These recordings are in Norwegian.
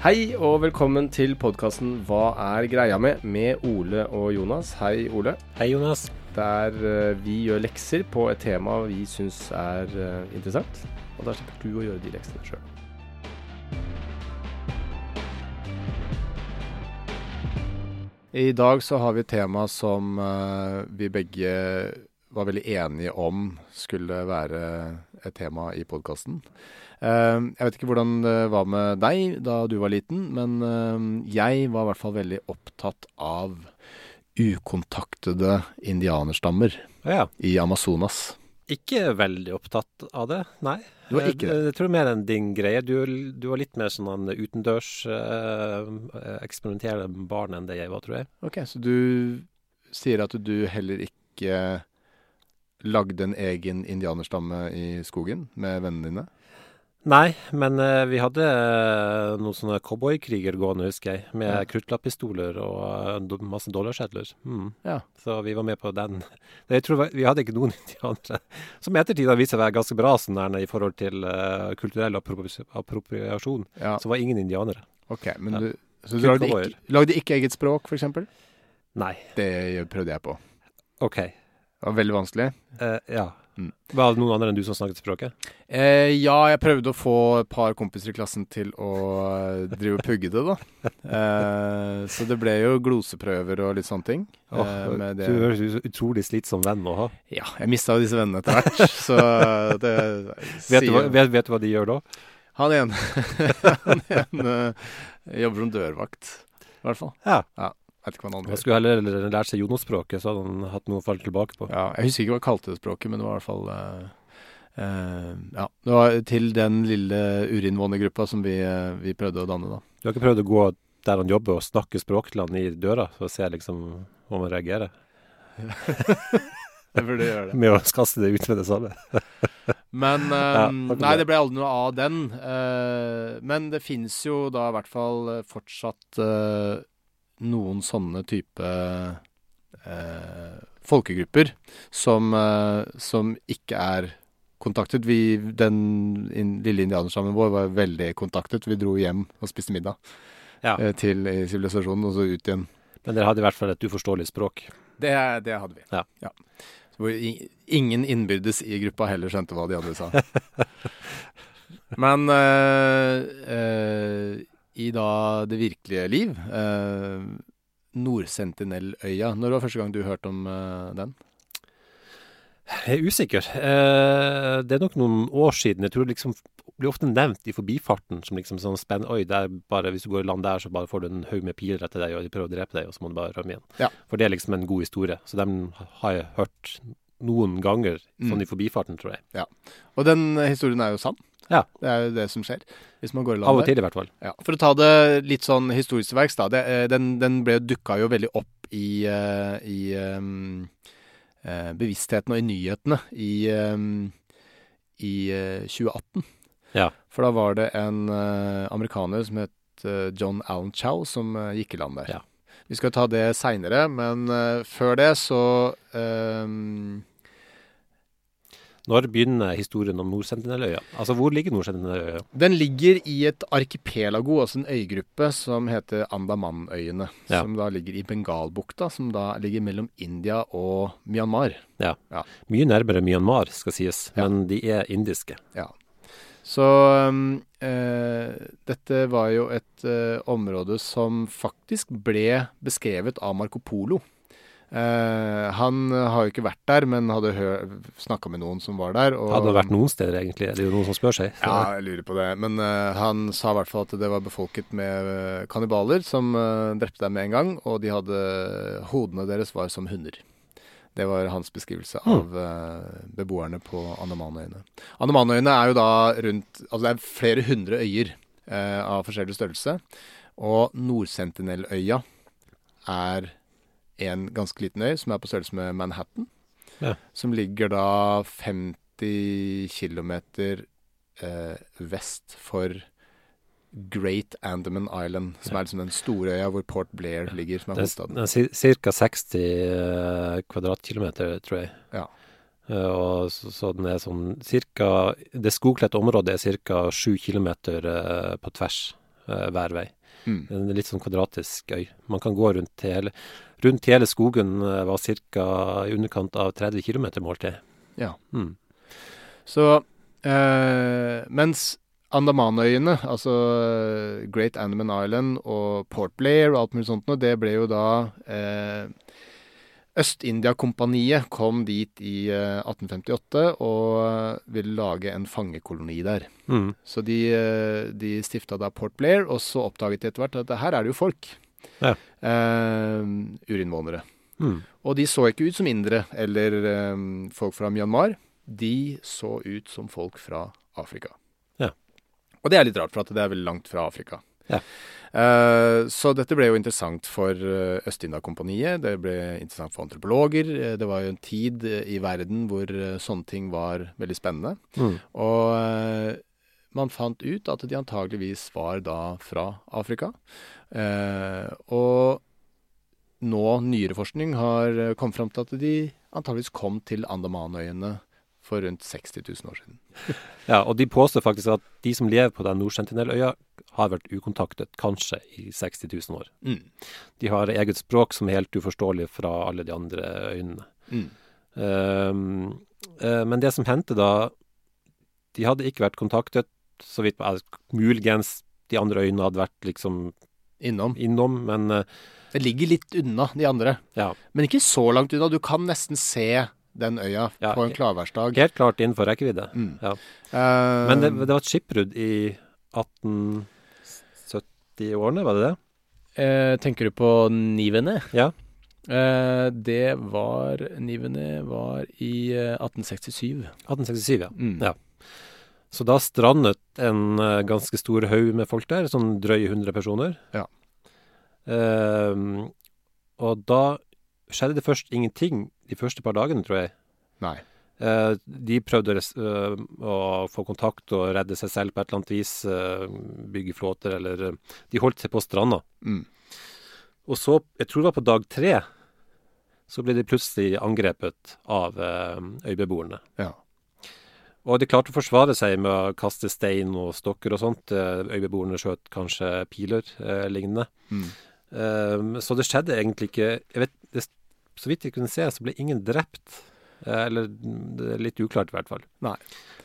Hei og velkommen til podkasten Hva er greia med? med Ole og Jonas. Hei, Ole. Hei, Jonas. Der uh, vi gjør lekser på et tema vi syns er uh, interessant. Og da slipper du å gjøre de leksene sjøl. I dag så har vi et tema som uh, vi begge var veldig enige om skulle være et tema i podkasten. Uh, jeg vet ikke hvordan det var med deg da du var liten, men uh, jeg var i hvert fall veldig opptatt av ukontaktede indianerstammer Ja. i Amazonas. Ikke veldig opptatt av det, nei. Du var ikke det? Jeg, jeg tror mer enn din greie. Du, du var litt mer sånn utendørs eh, eksperimenterende barn enn det jeg var, tror jeg. Ok, Så du sier at du heller ikke lagde en egen indianerstamme i skogen med vennene dine? Nei, men eh, vi hadde eh, noen sånne cowboykriger gående, husker jeg. Med Ja. kruttlapppistoler og eh, do, masse dollarsedler. Mm. Ja. Så vi var med på den. Jeg tror vi- hadde ikke noen indianere. Som i ettertid har vist seg å være ganske bra sånn i forhold til eh, kulturell appropriasjon. Ja, Så var ingen indianere. ok. Men du, så du lagde ikke, lagde ikke eget språk, eksempel? Nei. Det prøvde jeg på. OK. Det var veldig vanskelig. Eh, ja. Mm. Var det noen andre enn du som snakket språket? Eh, ja, jeg prøvde å få et par kompiser i klassen til å eh, drive og pugge det, da. Eh, så det ble jo gloseprøver og litt sånne ting. Eh, med. Du høres ut som utrolig slitsom venn å ha. Ja, jeg mista jo disse vennene etter hvert, så det Vet du, hva, vet, vet du hva de gjør da? Han ene, han ene jobber som dørvakt, i hvert fall. Ja. Ja. Vet ikke hva han andre Han skulle heller lært seg Jonas-språket, så hadde han hatt noe å falle tilbake på. Ja, jeg husker ikke hva han kalte det språket, men det var i hvert fall uh, uh, Ja. Det var til den lille urinnvånergruppa som vi, uh, vi prøvde å danne, da. Du har ikke prøvd å gå der han jobber og snakke språk til han i døra, for å se liksom om han reagerer? Jeg burde gjøre det. Med å kaste det ut med det samme? Men um, Ja, Nei, det. ble aldri noe av den. Uh, men det fins jo da i hvert fall fortsatt eh, noen sånne type eh, folkegrupper som, eh, som ikke er kontaktet. Vi, den in, lille indianerstammen vår var veldig kontaktet. Vi dro hjem og spiste middag Ja. eh, til sivilisasjonen, og så ut igjen. Men dere hadde i hvert fall et uforståelig språk. Det, det hadde vi. Ja. ja. hvor ingen innbyrdes i gruppa heller skjønte hva de andre sa. Men eh, eh, i da det virkelige liv Eh, Nordsentinelløya. Når var første gang du hørte om eh, den? Jeg er usikker. Eh, det er nok noen år siden. Jeg tror det liksom blir ofte nevnt i forbifarten som liksom sånn spenn... Oi, det er bare, hvis du går i land der, så bare får du en haug med piler etter deg, og de prøver å drepe deg, og så må du bare rømme igjen. Ja. For det er liksom en god historie. Så den har jeg hørt noen ganger, sånn Mm. i forbifarten, tror jeg. Ja. Og den historien er jo sann. Ja. Det er jo det som skjer hvis man går i land Av og til, i hvert fall. Ja, For å ta det litt sånn historisk til verks, da. Det, eh, den, den ble dukka jo veldig opp i, eh, i um, bevisstheten og i nyhetene i, um, i eh, 2018. Ja. For da var det en amerikaner som het John Allen Chow som gikk i land der. Ja. Vi skal ta det seinere, men før det så ehm, Når begynner historien om Nord-Sentineløya? Altså, hvor ligger Nord-Sentineløya? Den ligger i et arkipelago, altså en øygruppe, som heter Andamanøyene. Ja. Som da ligger i Bengalbukta, som da ligger mellom India og Myanmar. Ja. Ja. Mye nærmere Myanmar, skal sies, Ja. men de er indiske. Ja. Så eh, dette var jo et eh, område som faktisk ble beskrevet av Marco Polo. Eh, han har jo ikke vært der, men hadde snakka med noen som var der. Og, Hadde det vært noen steder, egentlig? Er det jo noen som spør seg? Ja, jeg lurer på det. Men eh, han sa i hvert fall at det var befolket med eh, kannibaler som eh, drepte dem med en gang, og de hadde Hodene deres var som hunder. Det var hans beskrivelse av mm. beboerne på Andamanøyene. Andamanøyene er jo da rundt Altså det er flere hundre øyer eh, av forskjellig størrelse. Og Nord-Sentinelløya er en ganske liten øy som er på størrelse med Manhattan. Ja. Som ligger da 50 km eh, vest for Great Andaman Island, som er liksom den store øya hvor Port Blair ligger, som er hovedstaden. ca. 60 eh, kvadratkilometer, tror jeg. Ja. Eh, og så, så den er sånn cirka Det skogkledte området er ca. 7 km eh, på tvers eh, hver vei. Mm. En litt sånn kvadratisk øy. Man kan gå rundt til hele Rundt hele skogen eh, var ca. i underkant av 30 km, målt til. Ja. Mm. Så eh, mens Andamanøyene, altså eh, Great Andaman Island og Port Blair og alt mulig sånt noe, det ble jo da eh, Øst-India-kompaniet kom dit i eh, 1858 og eh, ville lage en fangekoloni der. Mm. Så de, de stifta da Port Blair, og så oppdaget de etter hvert at her er det jo folk. Ja. Uh, urinnvånere. Mm. Og de så ikke ut som indere eller um, folk fra Myanmar. De så ut som folk fra Afrika. Ja. Og det er litt rart, for at det er veldig langt fra Afrika. Ja. Uh, så dette ble jo interessant for uh, Øst-India-kompaniet. Det ble interessant for antropologer. Uh, det var jo en tid i verden hvor sånne ting var veldig spennende. Mm. Og man fant ut at de antageligvis var da fra Afrika. Eh, og nå nyere forskning har eh, kommet fram til at de antageligvis kom til Andamanøyene for rundt 60 000 år siden. Ja, og de påstår faktisk at de som lever på den Nord-Sentineløya, har vært ukontaktet kanskje i 60 000 år. Mm. De har eget språk som er helt uforståelig fra alle de andre øynene. Mm. Um, uh, men det som hendte da De hadde ikke vært kontaktet, så vidt Muligens de andre øyene hadde vært liksom Innom. innom, men uh, Det ligger litt unna de andre, ja. men ikke så langt unna. Du kan nesten se den øya Ja, på en klarværsdag. Helt klart innenfor rekkevidde. Mm. Ja. Uh, Men det, det var et skipbrudd i 1870-årene, var det det? Uh, tenker du på Nivene? Ja. Eh, det var Nivene var i eh, 1867. 1867, ja. Mm. Ja. Så da strandet en eh, ganske stor haug med folk der, sånn drøye 100 personer. Ja. Ehm, og da skjedde det først ingenting de første par dagene, tror jeg. Nei. Uh, de prøvde eh, å få kontakt og redde seg selv på et eller annet vis. Uh, bygge flåter eller De holdt seg på stranda. Mm. Og så, jeg tror det var på dag tre, så ble de plutselig angrepet av øybeboerne. Ja. Og de klarte å forsvare seg med å kaste stein og stokker og sånt. Eh, Øybeboerne skjøt kanskje piler eh, lignende. Mm. Um, så det skjedde egentlig ikke jeg vet, det, Så vidt jeg kunne se, så ble ingen drept. Eh, eller det er litt uklart, i hvert fall. Nei.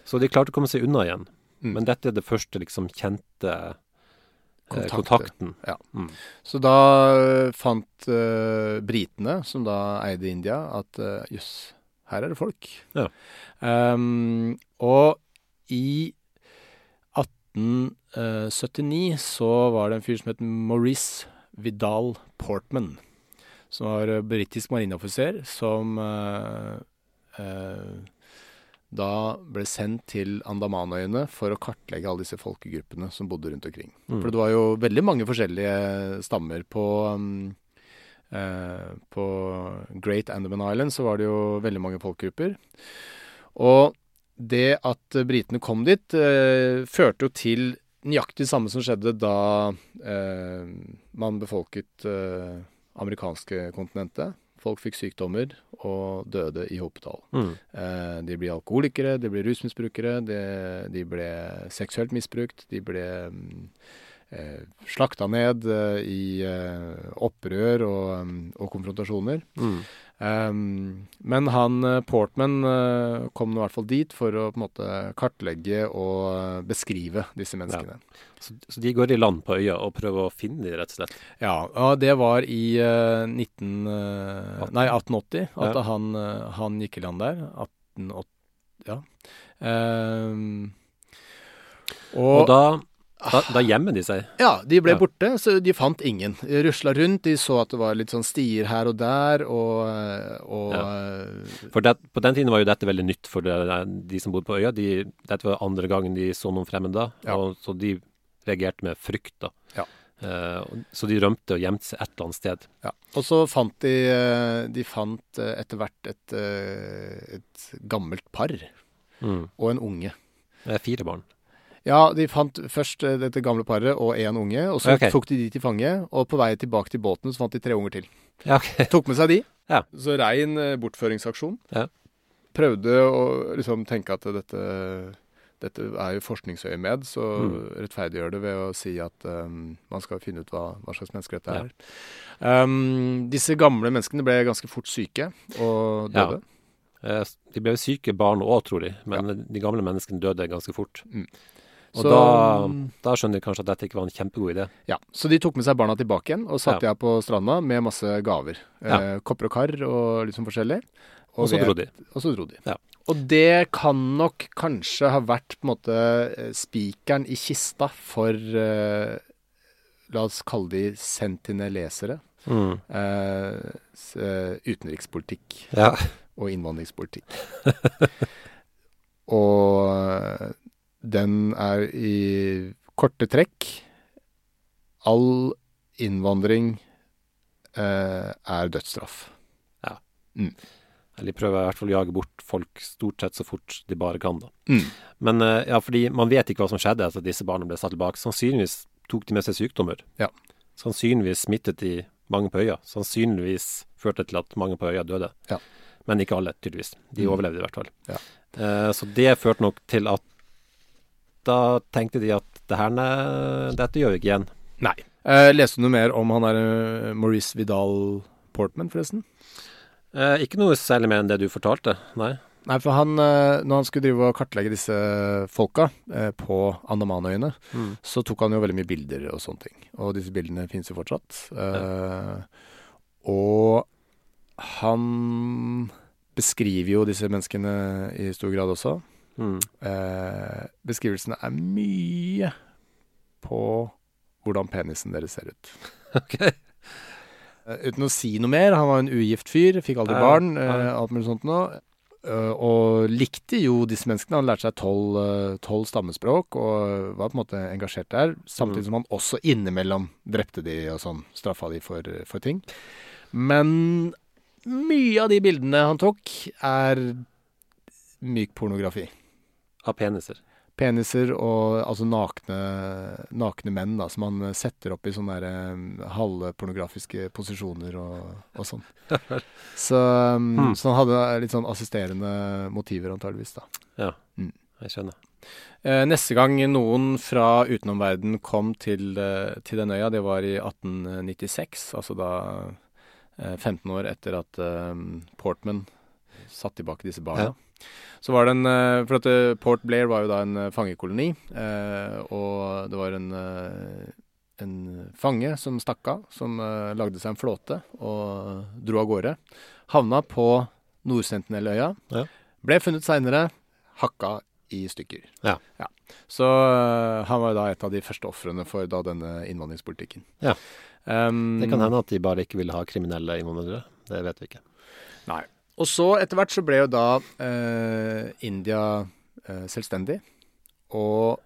Så de klarte å komme seg unna igjen. Mm. Men dette er det første liksom kjente eh, Kontakter. kontakten. Ja. Mm. Så da fant uh, britene, som da eide India, at jøss, her er det folk. Ja. Um, og i 1879 så var det en fyr som het Maurice Vidal Portman, som var eh, britisk marineoffiser, som uh, uh, da ble sendt til Andamanøyene for å kartlegge alle disse folkegruppene som bodde rundt omkring. Mm. For det var jo veldig mange forskjellige stammer på um, eh, På Great Andaman Island så var det jo veldig mange folkegrupper. Og det at britene kom dit, eh, førte jo til nøyaktig samme som skjedde da eh, man befolket eh, amerikanske kontinentet Folk fikk sykdommer og døde i hopetall. Mm. Eh, de ble alkoholikere, de ble rusmisbrukere, de, de ble seksuelt misbrukt, de ble mm, eh, slakta ned eh, i eh, opprør og, mm, og konfrontasjoner. Mm. Um, men han eh, Portman eh, kom nå i hvert fall dit for å på en måte kartlegge og eh, beskrive disse menneskene. Så, så de går i land på øya og prøver å finne dem, rett og slett? Ja, og det var i eh, 19, eh, nei, 1880 at Ja. han, eh, han gikk i land der. 1880, ja. Ehm, Og, og, da, da, da gjemmer de seg? Ja, de ble Ja. borte, så de fant ingen. De rusla rundt, de så at det var litt sånn stier her og der, og, og ja. For det, på den tiden var jo dette veldig nytt for det, de som bodde på øya. De, dette var andre gangen de så noen fremmede, Ja. og, så de reagerte med frykt. da. Ja. Uh, så de rømte og gjemte seg et eller annet sted. Ja. Og så fant de eh, De fant eh, etter hvert et, eh, et gammelt par Mm. og en unge. Det er fire barn. Ja, de fant først eh, dette gamle paret og en unge, og så okay. tok de de til fange. Og på vei tilbake til båten så fant de tre unger til. Ja, okay. Tok med seg de. Ja. Så rein eh, bortføringsaksjon. Ja. Prøvde å liksom tenke at dette, dette er jo forskningsøyemed, så Mm. rettferdiggjør det ved å si at um, man skal finne ut hva, hva slags mennesker dette Ja. er. Um, disse gamle menneskene ble ganske fort syke og døde. Eh, De ble syke barn òg, tror de, men de gamle menneskene døde ganske fort. Mm. Og Så- da, da skjønner de kanskje at dette ikke var en kjempegod idé. Ja, Så de tok med seg barna tilbake igjen og satte Ja. jeg på stranda med masse gaver. Ja. Eh, kopper og kar og sånn forskjellig. Og så dro de. Og så dro de. Ja. Og det kan nok kanskje ha vært på en måte eh, spikeren i kista for eh, La oss kalle de sentinelesere. Mm. Eh, eh, utenrikspolitikk Ja. og innvandringspolitikk. og eh, den er i korte trekk All innvandring eh, er dødsstraff. Ja. Eller de prøver i hvert fall å jage bort folk stort sett så fort de bare kan, da. Mm. Men eh, ja, fordi man vet ikke hva som skjedde etter at disse barna ble satt tilbake. Sannsynligvis tok de med seg sykdommer. Ja. Sannsynligvis smittet de mange på øya. Sannsynligvis førte til at mange på øya døde. Ja. Men ikke alle, tydeligvis. De Mm. overlevde i hvert fall. Ja. Eh, så det førte nok til at da tenkte de at det her, dette gjør vi ikke igjen. Nei. Eh, leste du noe mer om han der eh, Maurice Vidal Portman, forresten? Eh, ikke noe særlig mer enn det du fortalte, nei. Nei, for han, eh, når han skulle drive og kartlegge disse folka eh, på Andamanøyene, Mm. så tok han jo veldig mye bilder og sånne ting. Og disse bildene finnes jo fortsatt. Eh, Og han beskriver jo disse menneskene i stor grad også. Mm. Eh, beskrivelsene er mye på hvordan penisen deres ser ut. Ok. Eh, uten å si noe mer. Han var en ugift fyr, fikk aldri Ja, barn, eh, alt mulig sånt noe. Eh, og likte jo disse menneskene. Han lærte seg tolv eh, tolv stammespråk og var på en måte engasjert der. Samtidig Mm. som han også innimellom drepte de og sånn, straffa de for, for ting. Men mye av de bildene han tok, er myk pornografi. Av peniser. Peniser og altså nakne, nakne menn da, som han setter opp i sånne der, eh, halvpornografiske posisjoner og, og sånn. Så, um, Hmm. så han hadde litt sånn assisterende motiver antageligvis da. Jeg skjønner. Eh, neste gang noen fra utenomverden kom til, eh, til den øya, det var i 1896, altså da eh, 15 år etter at eh, Portman satt tilbake disse barna. Ja. Så var det en eh, For at eh, Port Blair var jo da en eh, fangekoloni, eh, og det var en en fange som stakk av, som lagde seg en flåte og dro av gårde. Havna på Nord-Sentinelløya. Ja. Ble funnet seinere hakka i stykker. Ja. ja. Så han var jo da et av de første ofrene for da denne innvandringspolitikken. Ja. Um, Det kan hende at de bare ikke ville ha kriminelle innvandrere. Det vet vi ikke. Og så etter hvert så ble jo da eh, India eh, selvstendig. Og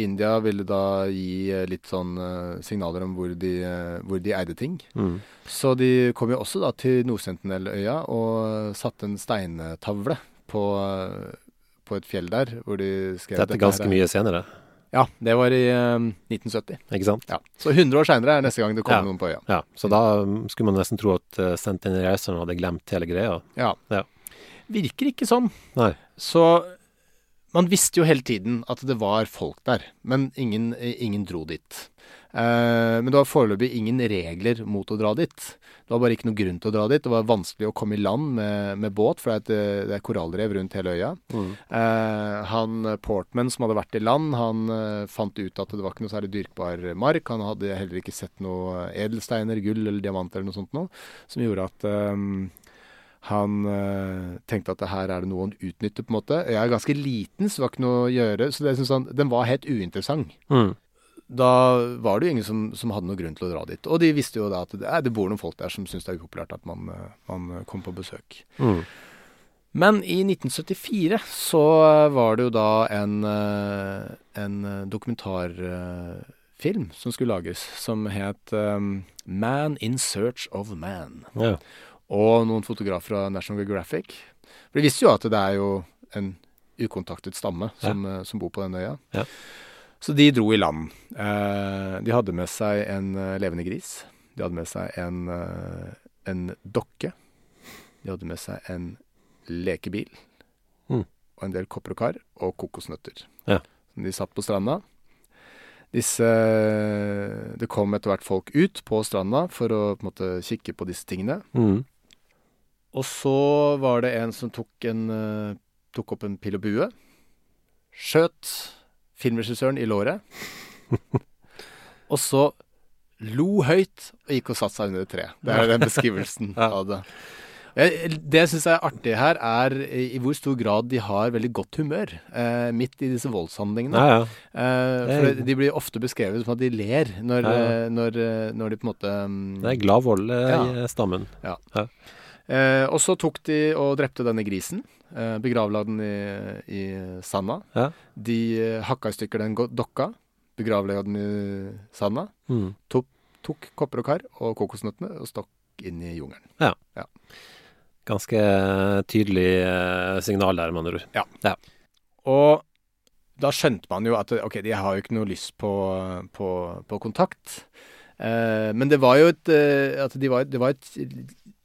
India ville da gi eh, litt sånn eh, signaler om hvor de, eh, hvor de eide ting. Mm. Så de kom jo også da til Nord-Sentinelløya og satte en steintavle på, eh, på et fjell der, hvor de skrev Dette «Dette er ganske her mye senere. Ja, det var i uh, 1970. Ikke sant? Ja. Så 100 år seinere er neste gang det kommer Ja. noen på øya. Ja, så da mm, skulle man nesten tro at uh, Sentinelreiseren hadde glemt hele greia. Ja. Ja. Virker ikke sånn. Nei. Så man visste jo hele tiden at det var folk der, men ingen, ingen dro dit. Eh, men det var foreløpig ingen regler mot å dra dit. Det var bare ikke noe grunn til å dra dit. Det var vanskelig å komme i land med, med båt, for det er, et, det er korallrev rundt hele øya. Mm. Eh, han eh, Portman som hadde vært i land, han eh, fant ut at det var ikke noe særlig dyrkbar mark. Han hadde heller ikke sett noe edelsteiner, gull eller diamanter eller noe sånt noe, som gjorde at eh, han eh, tenkte at det her er det noe han utnytter, på en måte. Jeg er ganske liten, så det var ikke noe å gjøre. Så det synes han, den var helt uinteressant. Mm. Da var det jo ingen som, som hadde noe grunn til å dra dit. Og de visste jo da at det, eh, det bor noen folk der som syns det er upopulært at man, eh, man kommer på besøk. Mm. Men i 1974 så var det jo da en, eh, en dokumentarfilm som skulle lages, som het um, Man in Search of Man. Ja. Og noen fotografer fra National Geographic. For de visste jo at det er jo en ukontaktet stamme som, ja. som bor på den øya. Ja. Så de dro i land. Eh, de hadde med seg en eh, levende gris. De hadde med seg en, eh, en dokke. De hadde med seg en lekebil. Mm. Og en del kopper og kar. Og kokosnøtter. Ja. De satt på stranda. Disse Det kom etter hvert folk ut på stranda for å på en måte kikke på disse tingene. Mm. Og så var det en som tok, en, tok opp en pil og bue. Skjøt filmregissøren i låret. og så lo høyt og gikk og satte seg under et tre. Det er den beskrivelsen Ja. av det. Det jeg syns er artig her, er i hvor stor grad de har veldig godt humør eh, midt i disse voldshandlingene. Ja, ja. Eh, for de, blir ofte beskrevet som at de ler når, Ja, ja. eh, når, eh, når de på en måte mm, Det er glad vold eh, Ja. i stammen. Eh, og så tok de og drepte denne grisen. Eh, begravla den i, i sanda. Ja. De eh, hakka i stykker den dokka. Begravla den i sanda. Mm. Tok kopper og kar og kokosnøttene og stakk inn i jungelen. Ganske tydelig eh, signal der, med andre ord. Og da skjønte man jo at ok, de har jo ikke noe lyst på, på, på kontakt. Eh, men det var jo et at de var, Det var et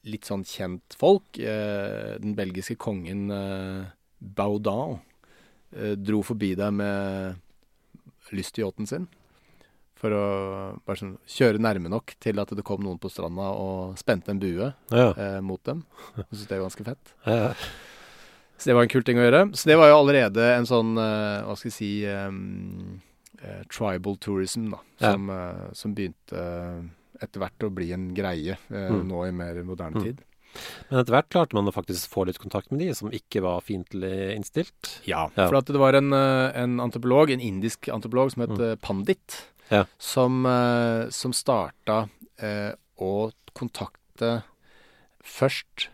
litt sånn kjent folk. Eh, den belgiske kongen eh, Baudin eh, dro forbi deg med lystyachten sin. For å bare sånn, kjøre nærme nok til at det kom noen på stranda og spente en bue Ja. eh, mot dem. Jeg syntes det var ganske fett. Ja, ja. Så det var en kul ting å gjøre. Så det var jo allerede en sånn, eh, hva skal jeg si eh, Tribal tourism, da. Ja. Som, eh, som begynte etter hvert å bli en greie eh, Mm. nå i mer moderne Mm. tid. Men etter hvert klarte man å faktisk få litt kontakt med de som ikke var fiendtlig innstilt. Ja, Ja. for at det var en, eh, en antropolog, en indisk antropolog som het Mm. eh, Pandit, Ja. som, som starta eh, å kontakte først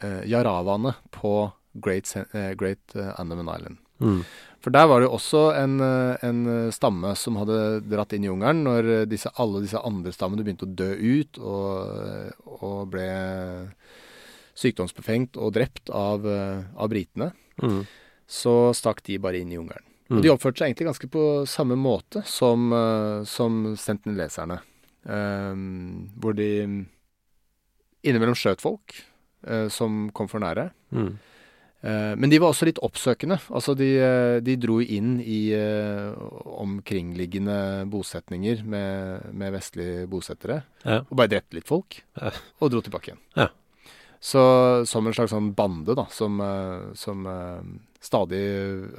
eh, jaravaene på Great, eh, Great Andaman Island. Mm. For der var det jo også en, eh, en stamme som hadde dratt inn i jungelen når eh, disse, alle disse andre stammene begynte å dø ut og, eh, og ble sykdomsbefengt og drept av, eh, av britene. Mm. Så stakk de bare inn i jungelen. Mm. Og de oppførte seg egentlig ganske på samme måte som, som Sentinel-leserne. Um, hvor de innimellom skjøt folk uh, som kom for nære. Mm. Eh, Men de var også litt oppsøkende. Altså de, eh, de dro inn i eh, omkringliggende bosetninger med, med vestlige bosettere. Ja. Og bare drepte litt folk. Ja. Og dro tilbake igjen. Ja. Så som en slags sånn bande, da, som, som stadig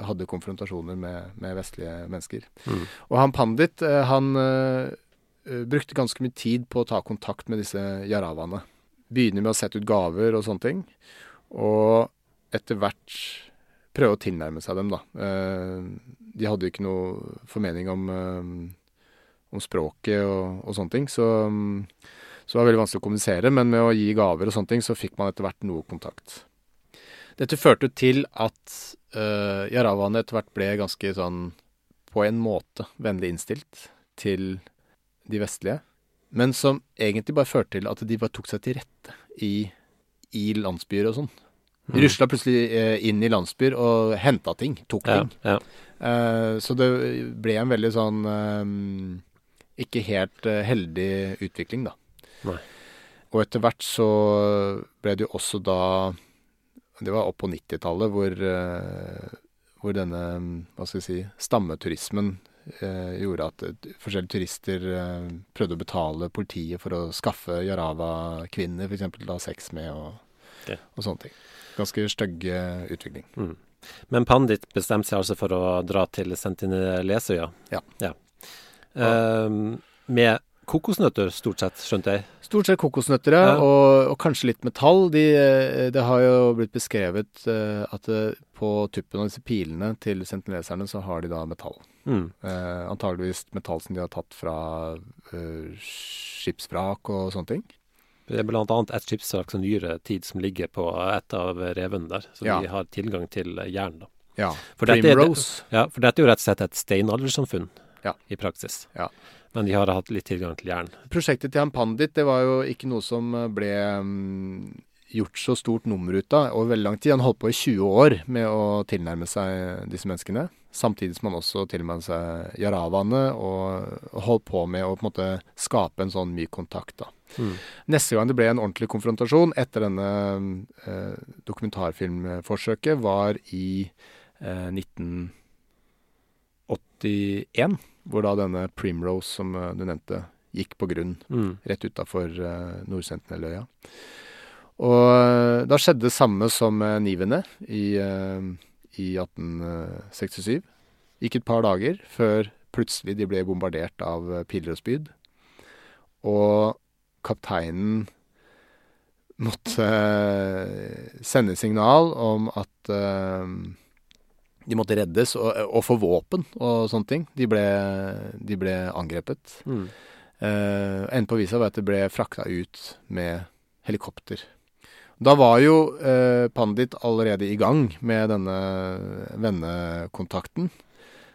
hadde konfrontasjoner med, med vestlige mennesker. Mm. Og han Pandit, han brukte ganske mye tid på å ta kontakt med disse jaravaene. Begynner med å sette ut gaver og sånne ting. Og etter hvert prøve å tilnærme seg dem, da. Eh, de hadde jo ikke noe formening om, eh, om språket og, og sånne ting, så, så det var veldig vanskelig å kommunisere. Men med å gi gaver og sånne ting, så fikk man etter hvert noe kontakt. Dette førte til at uh, jaravaene etter hvert ble ganske sånn på en måte vennlig innstilt til de vestlige, men som egentlig bare førte til at de bare tok seg til rette i, i landsbyer og sånn. De rusla plutselig eh, inn i landsbyer og henta ting. Tok ting. ja. Eh, så det ble en veldig sånn uh, ikke helt uh, heldig utvikling, da. Nei. Og etter hvert så ble det jo også da Det var opp på 90-tallet hvor, hvor denne, hva skal jeg si, stammeturismen gjorde at forskjellige turister prøvde å betale politiet for å skaffe Jarava-kvinner f.eks. da sex med og, og sånne ting. Ganske stygg utvikling. Mm. Men Pandit bestemte seg altså for å dra til Sentinelesøya. Ja. Ehm, med kokosnøtter, stort sett, skjønte jeg. Stort sett kokosnøtter, ja, Ja. og, og kanskje litt metall. De, eh, det har jo blitt beskrevet eh, at eh, på tuppen av disse pilene til sentineleserne så har de da metall. Mm. Eh, antageligvis metall som de har tatt fra eh, skipsvrak og sånne ting. Det er annet et skipsvrak som nyere tid som ligger på et av revene der, så Ja. de har tilgang til jern. da. Ja. For dette er- Ja, for dette er jo rett og slett et steinaldersamfunn Ja. i praksis. Ja. Men de har hatt litt tilgang til jern. Prosjektet til han Pandit det var jo ikke noe som ble um, gjort så stort nummer ut av over veldig lang tid. Han holdt på i 20 år med å tilnærme seg disse menneskene. Samtidig som han også tilnærmet seg jaravaene og holdt på med å på en måte skape en sånn myk kontakt. da. Mm. Neste gang det ble en ordentlig konfrontasjon etter denne eh, dokumentarfilmforsøket, var i eh, 1981. Hvor da denne Primrose, som eh, du nevnte, gikk på grunn Mm. rett utafor eh, Nord-Sentineløya. Og eh, da skjedde det samme som med Nivene i, eh, i 1867. Gikk et par dager før plutselig de ble bombardert av eh, piler og spyd. Og kapteinen måtte eh, sende signal om at eh, de måtte reddes og, og få våpen og sånne ting. De ble, de ble angrepet. Mm. Uh, Enden på visa var at det ble frakta ut med helikopter. Da var jo eh, Pandit allerede i gang med denne vennekontakten.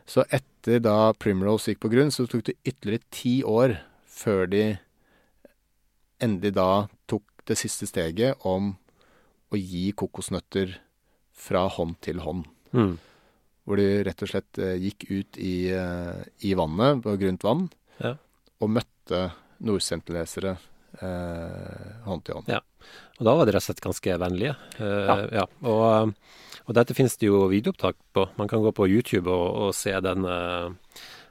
Så etter da Primrose gikk på grunn, så tok det ytterligere ti år før de endelig da tok det siste steget om å gi kokosnøtter fra hånd til hånd. Mm. Hvor de rett og slett eh, gikk ut i, eh, i vannet, på grunt vann, Ja. og møtte nordsentelesere eh, hånd til hånd. Ja. Og da var de rett og slett ganske vennlige. Eh, Ja. ja. Og, og dette finnes det jo videoopptak på. Man kan gå på YouTube og, og se den, eh,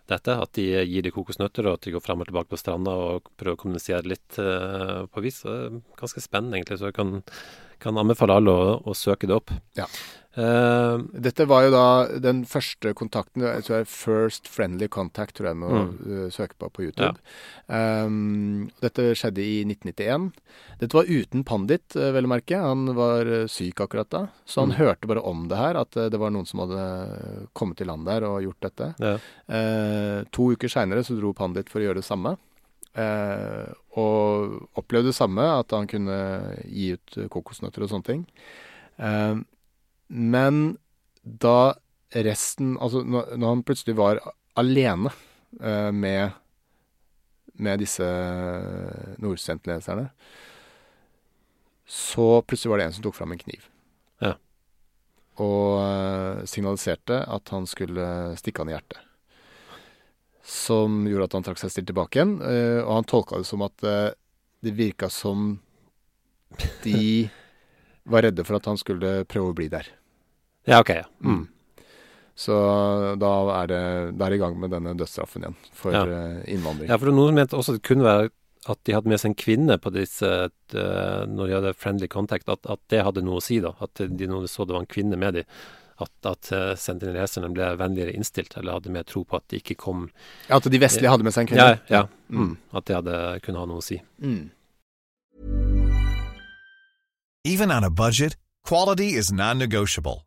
dette. At de gir de kokosnøtter, og at de går frem og tilbake på stranda og prøver å kommunisere litt eh, på vis. Det er ganske spennende, egentlig. Så jeg kan, kan anbefale alle å, å søke det opp. Ja. Eh, Dette var jo da den første kontakten, jeg tror er First Friendly Contact, tror jeg må Mm. uh, søke på på YouTube. Um, dette skjedde i 1991. Dette var uten Pandit, uh, vel å merke. Han var uh, syk akkurat da, så han Mm. hørte bare om det her, at uh, det var noen som hadde kommet til land der og gjort dette. ja. Eh, to uker seinere så dro Pandit for å gjøre det samme. Eh, og opplevde det samme, at han kunne gi ut eh, kokosnøtter og sånne ting. Eh, men da resten Altså når, når han plutselig var alene eh, med, med disse nordsentleserne, så plutselig var det en som tok fram en kniv. Ja. Og eh, signaliserte at han skulle stikke han i hjertet. Som gjorde at han trakk seg stilt tilbake igjen. eh, og han tolka det som at eh, det virka som de var redde for at han skulle prøve å bli der. Ja, OK. Ja. Mm. Så da er det da er i gang med denne dødsstraffen igjen for Ja. eh, innvandring. Ja, for noen mente også det kunne være at de hadde med seg en kvinne på disse eh, når de hadde friendly contact, at, at det hadde noe å si, da. At de når de så det var en kvinne med dem, at, at uh, sentineleserne ble vennligere innstilt, eller hadde mer tro på at de ikke kom Ja, At de vestlige hadde med seg en Ja, kvinne? ja. Mm. Mm. At det hadde kunne ha noe å si. Mm. Even on a budget, quality is non-negotiable.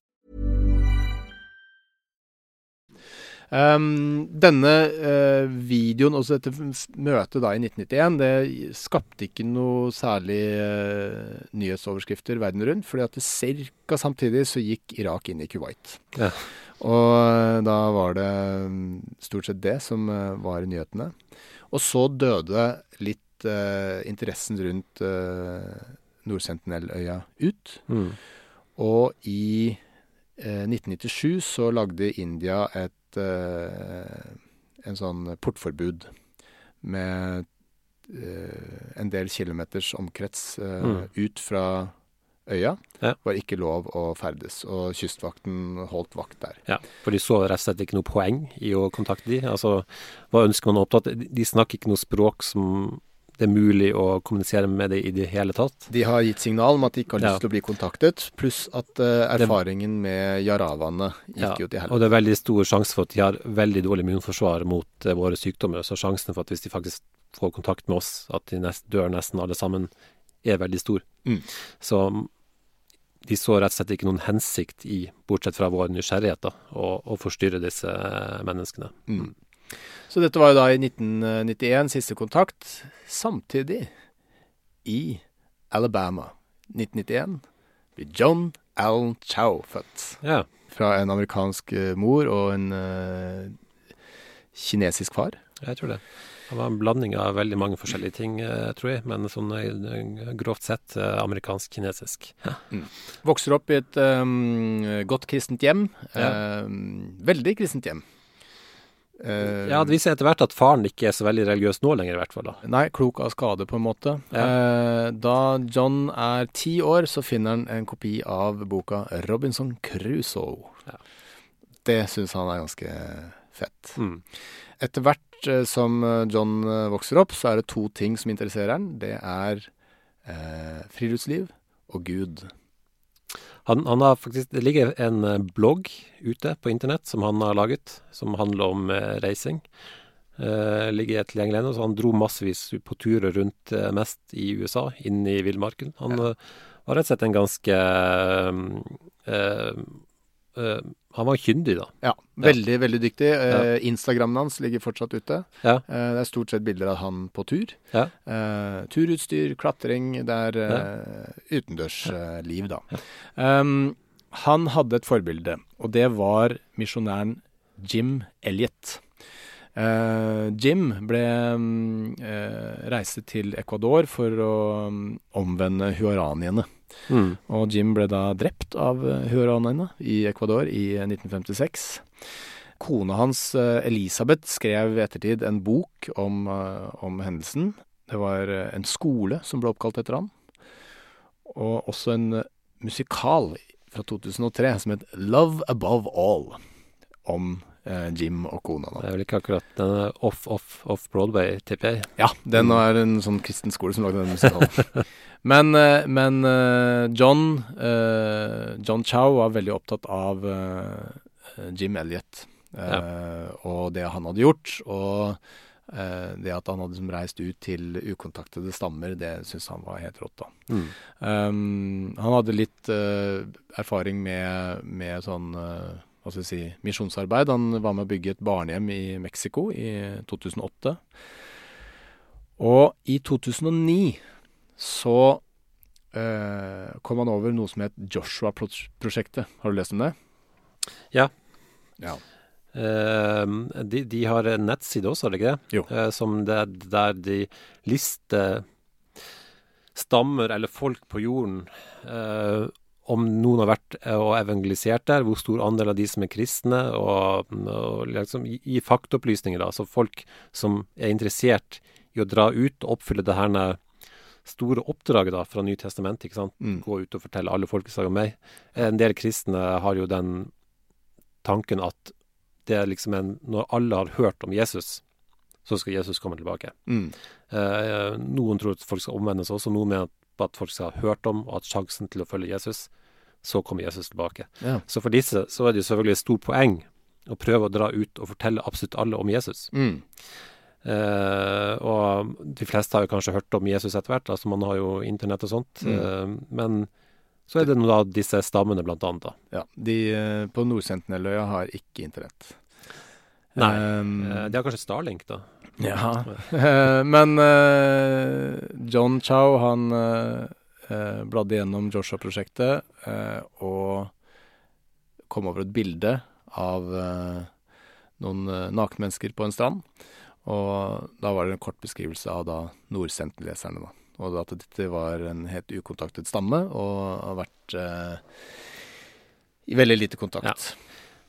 Um, denne uh, videoen, også dette møtet da i 1991, det skapte ikke noe særlig uh, nyhetsoverskrifter verden rundt, fordi at ca. samtidig så gikk Irak inn i Kuwait. Ja. Og uh, da var det um, stort sett det som var nyhetene. Og så døde litt uh, interessen rundt uh, Nord-Sentinel-øya ut. Mm. Og i eh, 1997 så lagde India et eh, en sånn portforbud med eh, en del kilometers omkrets eh, Mm. ut fra øya. Ja. Var ikke lov å ferdes, og kystvakten holdt vakt der. Ja, for de så rett og slett ikke noe poeng i å kontakte de. Altså, hva ønsker man å opptatt? De snakker ikke noe språk som det er mulig å kommunisere med det i det hele tatt. De har gitt signal om at de ikke har lyst Ja. til å bli kontaktet, pluss at uh, erfaringen med jaravaene gikk Ja, jo til og det er veldig stor sjanse for at de har veldig dårlig immunforsvar mot uh, våre sykdommer. Så sjansen for at hvis de faktisk får kontakt med oss, at de nest, dør nesten alle sammen, er veldig stor. Mm. Så mm, de så rett og slett ikke noen hensikt i, bortsett fra vår nysgjerrighet, da, å, å forstyrre disse eh, menneskene. Mm. Så dette var jo da i 1991 siste kontakt. Samtidig, i Alabama 1991, blir John Allen Chow født. Ja. Fra en amerikansk eh, mor og en uh, kinesisk far. Jeg tror det. Det var en blanding av veldig mange forskjellige ting, eh, tror jeg, men sånn eh, grovt sett eh, amerikansk-kinesisk. Ja. Vokser opp i et um, godt kristent hjem. Ja. Um, veldig kristent hjem. Eh, ja, det viser etter hvert at faren ikke er så veldig religiøs nå lenger, i hvert fall. da. Nei, klok av skade, på en måte. Eh, da John er ti år, så finner han en kopi av boka Robinson Crusoe. Ja. Det syns han er ganske fett. Mm. Etter hvert uh, som John vokser opp, så er det to ting som interesserer han. Det er friluftsliv og Gud. Han, han har faktisk, Det ligger en eh, blogg ute på internett som han har laget, som handler om eh, reising. Eh, ligger tilgjengelig ennå, så han dro massevis på turer rundt eh, mest i USA, inn i villmarken. Han Ja. eh, var rett og slett en ganske eh, Han var kyndig, da. Ja, veldig, veldig dyktig. Uh, Ja. Instagrammen hans ligger fortsatt ute. Ja. Uh, det er stort sett bilder av han på tur. Ja. Turutstyr, klatring. Det er utendørsliv, da. Um, han hadde et forbilde, og det var misjonæren Jim Elliot. Eh, Jim ble mm, eh, reiste til Ecuador for å mm, omvende huaraniene. Mm. Og Jim ble da drept av eh, huaraniene i Ecuador i eh, 1956. Kona hans, Elisabeth, skrev i ettertid en bok om, om hendelsen. Det var en skole som ble oppkalt etter han, og også en musikal fra 2003 som het Love Above All, om Jim og kona. Da. Det er vel ikke akkurat den off, off, off Broadway, tipper jeg. Ja, den er en sånn kristen skole som lagde den musikalen. Men, eh, men eh, John, eh, John Chow var veldig opptatt av eh, Jim Elliot eh, og det han hadde gjort. Og eh, det at han hadde liksom reist ut til ukontaktede stammer, det syntes han var helt rått. da. Mm. Um, han hadde litt eh, erfaring med, med sånn eh, hva skal vi si, misjonsarbeid. Han var med å bygge et barnehjem i Mexico i 2008. Og i 2009 så eh, kom han over noe som het Joshua-prosjektet. Har du lest om det? Ja. Ja. Eh, de, de har en nettside også, har de ikke det? Jo. Eh, som det, der de lister stammer eller folk på jorden. Om noen har vært eh, og evangelisert der, hvor stor andel av de som er kristne, og, og liksom gi, faktaopplysninger. da, Så folk som er interessert i å dra ut og oppfylle det her store oppdraget da fra Nytestamentet. ikke sant? Mm. Gå ut og fortelle alle folkeslag om meg. En del kristne har jo den tanken at det er liksom en Når alle har hørt om Jesus, så skal Jesus komme tilbake. Mm. Eh, noen tror at folk skal omvendes også, noen mener at folk skal ha hørt om og hatt sjansen til å følge Jesus. Så kommer Jesus tilbake. Ja. Så for disse så er det jo selvfølgelig et stort poeng å prøve å dra ut og fortelle absolutt alle om Jesus. Mm. Eh, og de fleste har jo kanskje hørt om Jesus etter hvert, altså man har jo internett og sånt. Mm. Eh, men så er det nå da disse stammene, blant annet. da. Ja. De eh, på Nord-Sentineløya har ikke internett. Nei. Um, de har kanskje Starlink, da. Ja. Eh, Men uh, John Chow, han eh, bladde gjennom Joshua-prosjektet eh, og kom over et bilde av eh, noen eh, nakenmennesker på en strand. Og da var det en kort beskrivelse av da Nord-Sentinel-leserne, da. Og at dette var en helt ukontaktet stamme, og har vært eh, i veldig lite kontakt.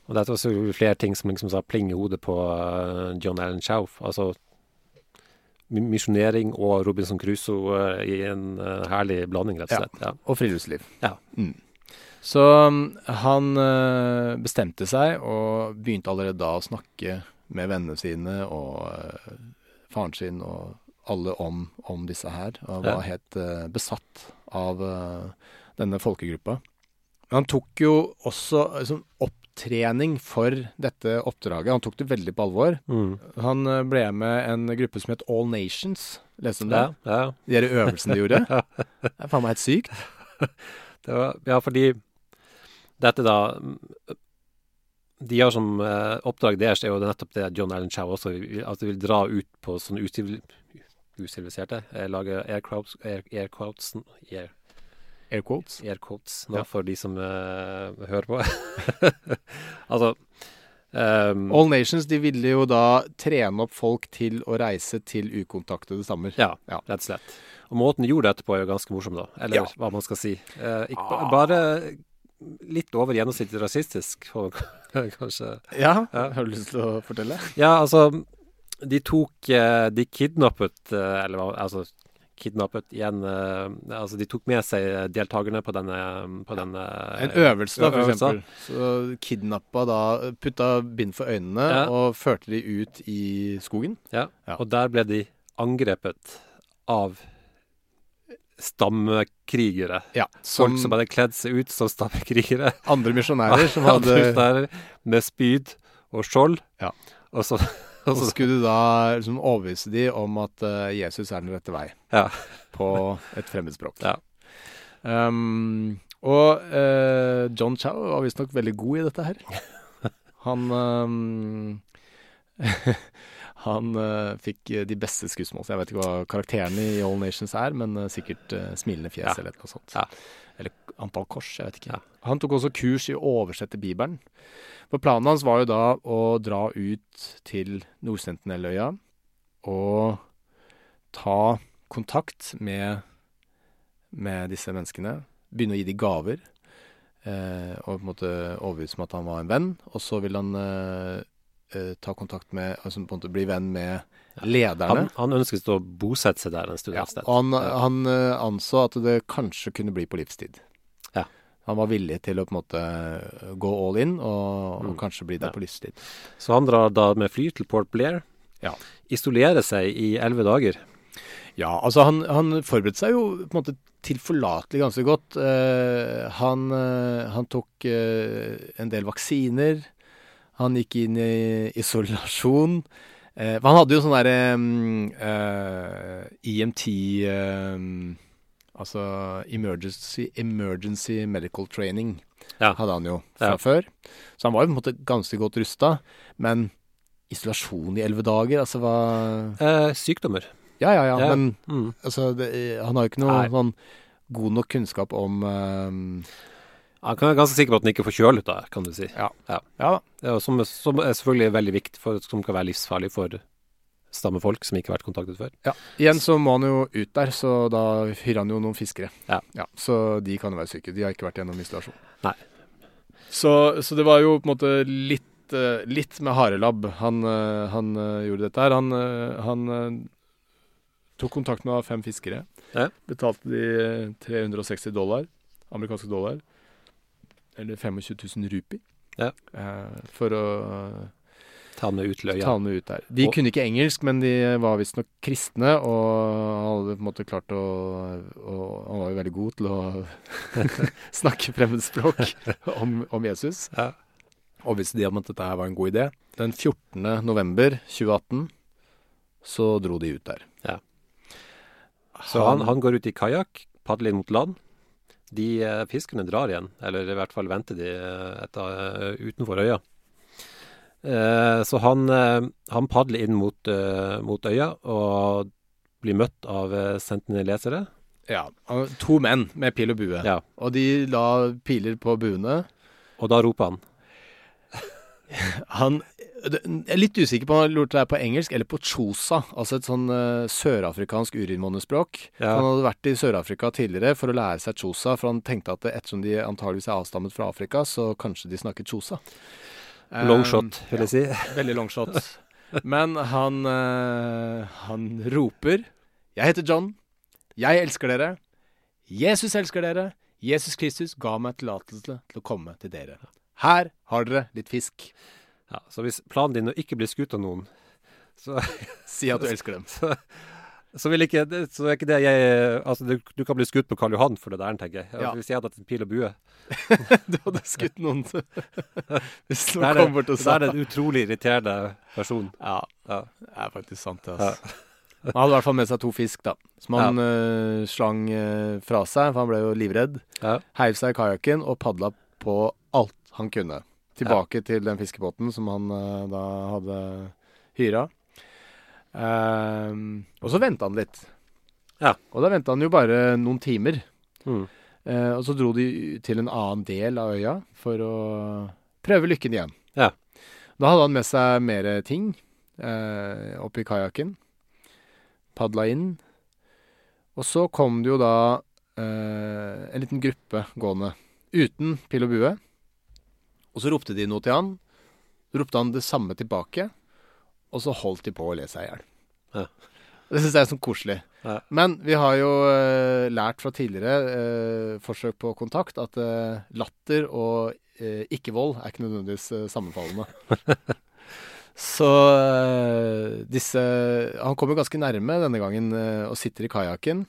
Og det er også flere ting som liksom sa pling i hodet på eh, John Allen Chow. Altså misjonering og Robinson Crusoe eh, i en eh, herlig blanding, rett og slett. Ja. Og friluftsliv. Ja. Mm. Så um, han eh, bestemte seg, og begynte allerede da å snakke med vennene sine og faren sin og alle om, om disse her. Og var Ja. helt besatt av denne folkegruppa. Men han tok jo også liksom, opptrening for dette oppdraget. Han tok det veldig på alvor. Mm. Han eh, ble med en gruppe som het All Nations. Leste du om det? Ja, ja. De der øvelsene de gjorde. Det er faen meg helt sykt. Var, ja, fordi dette da De har som eh, oppdrag deres er jo nettopp det John Allen Chow også vil- At de vil dra ut på sånne usivil, usiviliserte eh, Lage air quotes, air, air air, Air quotes. air quotes nå Ja. for de som uh, hører på. altså um, All Nations de ville jo da trene opp folk til å reise til ukontaktede stammer. Ja, Ja. rett og slett. Og måten de gjorde det etterpå, er jo ganske morsom, da. Eller Ja. hva man skal si. Uh, ikke, Ah. Bare litt over gjennomsnittet rasistisk, kanskje. Ja, Ja. Har du lyst til å fortelle? Ja, altså De tok eh, De kidnappet Eller hva Altså kidnappet igjen eh, Altså de tok med seg deltakerne på denne, på denne En øvelse, da, for eksempel. Så kidnappa da Putta bind for øynene Ja. og førte de ut i skogen. Ja. Ja. Og der ble de angrepet av stammekrigere. Ja, Folk som hadde kledd seg ut som stammekrigere. andre misjonærer som Andre hadde der med spyd og skjold. Ja. Og så, Og så skulle du da liksom overbevise de om at eh, Jesus er den rette vei Ja. på et fremmedspråk. Ja. Um, og uh, John Chow var visstnok veldig god i dette her. Han um, Han uh, fikk de beste skussmål. Så jeg vet ikke hva karakterene i All Nations er, men uh, sikkert smilende fjes Ja. eller noe sånt. Ja. Antall kors, jeg vet ikke. Ja. Han tok også kurs i å oversette Bibelen. For planen hans var jo da å dra ut til Nord-Sentineløya og ta kontakt med, med disse menneskene. Begynne å gi dem gaver. Eh, og på en måte overbevise om at han var en venn. Og så vil han eh, eh, ta kontakt med Altså på en måte bli venn med lederne. Han, han ønsket å bosette seg der en stund. Ja, og han, han eh, anså at det kanskje kunne bli på livstid. Han var villig til å på en måte gå all in og, og Mm. kanskje bli der Ja. på livstid. Så han drar da med fly til Port Blair. Ja. Isolerer seg i elleve dager. Ja, altså han, han forberedte seg jo på en måte tilforlatelig ganske godt. Eh, han, eh, han tok eh, en del vaksiner. Han gikk inn i isolasjon. Eh, han hadde jo sånn derre eh, EMT eh, Altså emergency, emergency medical training Ja. hadde han jo fra Ja. før. Så han var jo på en måte ganske godt rusta. Men isolasjon i elleve dager, altså hva Eh, sykdommer. Ja, ja, ja, Ja. men Mm. altså, det, han har jo ikke noe sånn god nok kunnskap om ehm, Han kan være ganske sikker på at han ikke får kjølet da, kan du si. Ja. ja. Ja, som, som er selvfølgelig veldig viktig, for, som kan være livsfarlig for stammefolk som ikke har vært kontaktet før. ja. Igjen så må han jo ut der, så da hyrer han jo noen fiskere. Ja. Så de kan jo være syke. De har ikke vært gjennom isolasjon. Nei. Så, så det var jo på en måte litt, eh, litt med harelabb han, eh, han eh, gjorde dette her. Han, han tok kontakt med fem fiskere. Ja. Betalte de eh, 360 dollar, amerikanske dollar, eller 25 000 rupi, Ja. eh, for å Ta med ut løya. ta han med ut der. De Og- kunne ikke engelsk, men de var visstnok kristne, og hadde på en måte klart å og Han var jo veldig god til å snakke fremmedspråk om, om Jesus. Ja. Og visste de om at dette her var en god idé. Den 14. november 2018 så dro de ut der. Ja. Så han, han går ut i kajakk, padler inn mot land. De eh, fiskerne drar igjen, eller i hvert fall venter de eh, etter, eh, utenfor øya. Eh, så han, eh, han padler inn mot, eh, mot øya og blir møtt av sentinelesere. Ja, To menn med pil og bue. Ja. Og de la piler på buene. Og da roper han Han Jeg er litt usikker på om han lurte deg på engelsk eller på chosa, altså et sånn uh, sørafrikansk urinmånespråk. Ja. Han hadde vært i Sør-Afrika tidligere for å lære seg chosa, for han tenkte at ettersom de antageligvis er avstammet fra Afrika, så kanskje de snakker chosa. Eh, longshot, vil jeg si. Veldig longshot. Men han, eh, han roper 'Jeg heter John. Jeg elsker dere. Jesus elsker dere. Jesus Kristus ga meg tillatelse til å komme til dere. Her har dere litt fisk. Ja, så hvis planen din er å ikke bli skutt av noen, så, Si at du elsker dem. så, så ikke Så er ikke det jeg Altså, du, du kan bli skutt på Karl Johan for det der, tenker jeg. Ja. Hvis jeg hadde hatt en pil og bue. Du hadde skutt noen Hvis noen det, kom bort og da Det er en utrolig irriterende person. Ja, Ja. det er faktisk sant, det. Altså. Han hadde i hvert fall med seg to fisk, da. Som han eh, slang uh, fra seg, for han ble jo livredd. Ja. Heiv seg i kajakken og padla på alt han kunne. Tilbake til den fiskebåten som han uh, da hadde hyra. Ehm, og så venta han litt. Ja. Og da venta han jo bare noen timer. Mm. Uh, og så dro de til en annen del av øya for å prøve lykken igjen. Ja. Da hadde han med seg mer ting uh, oppi kajakken. Padla inn. Og så kom det jo da uh, en liten gruppe gående uten pil og bue. Og så ropte de noe til han. Så ropte han det samme tilbake, og så holdt de på å le seg i hjel. Ja. Det syns jeg er sånn koselig. Ja. Men vi har jo uh, lært fra tidligere uh, forsøk på kontakt at uh, latter og ikke-vold er ikke nødvendigvis sammenfallende. Så disse Han kommer ganske nærme denne gangen og sitter i kajakken.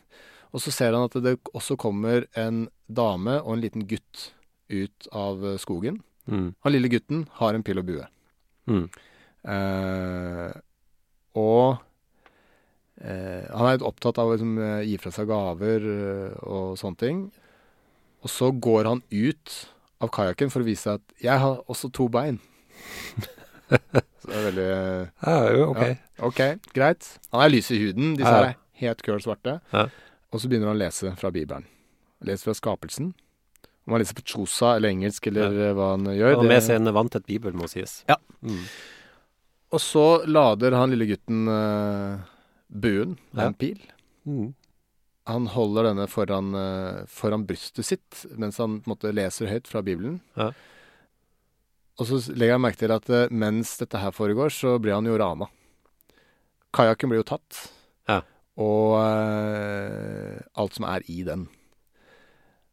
Og så ser han at det også kommer en dame og en liten gutt ut av skogen. Mm. Han lille gutten har en pil og bue. Mm. Eh, og eh, han er litt opptatt av å liksom, eh, gi fra seg gaver og sånne ting. Og så går han ut av kajakken for å vise at 'jeg har også to bein'. så det er veldig Ja, jo, OK. Ja. OK, greit. Han er lys i huden. Disse her er helt køl svarte. Ja. Og så begynner han å lese fra Bibelen. Leser fra skapelsen. Om han leser på chosa eller engelsk eller Ja. hva han gjør. Han har med seg en vanntett bibel, må sies. Ja. Mm. Og så lader han lille gutten uh, buen med Ja. en pil. Mm. Han holder denne foran, uh, foran brystet sitt mens han på en måte leser høyt fra Bibelen. Ja. Og så legger jeg merke til at uh, mens dette her foregår, så blir han jo rana. Kajakken blir jo tatt. Ja. Og alt som er i den.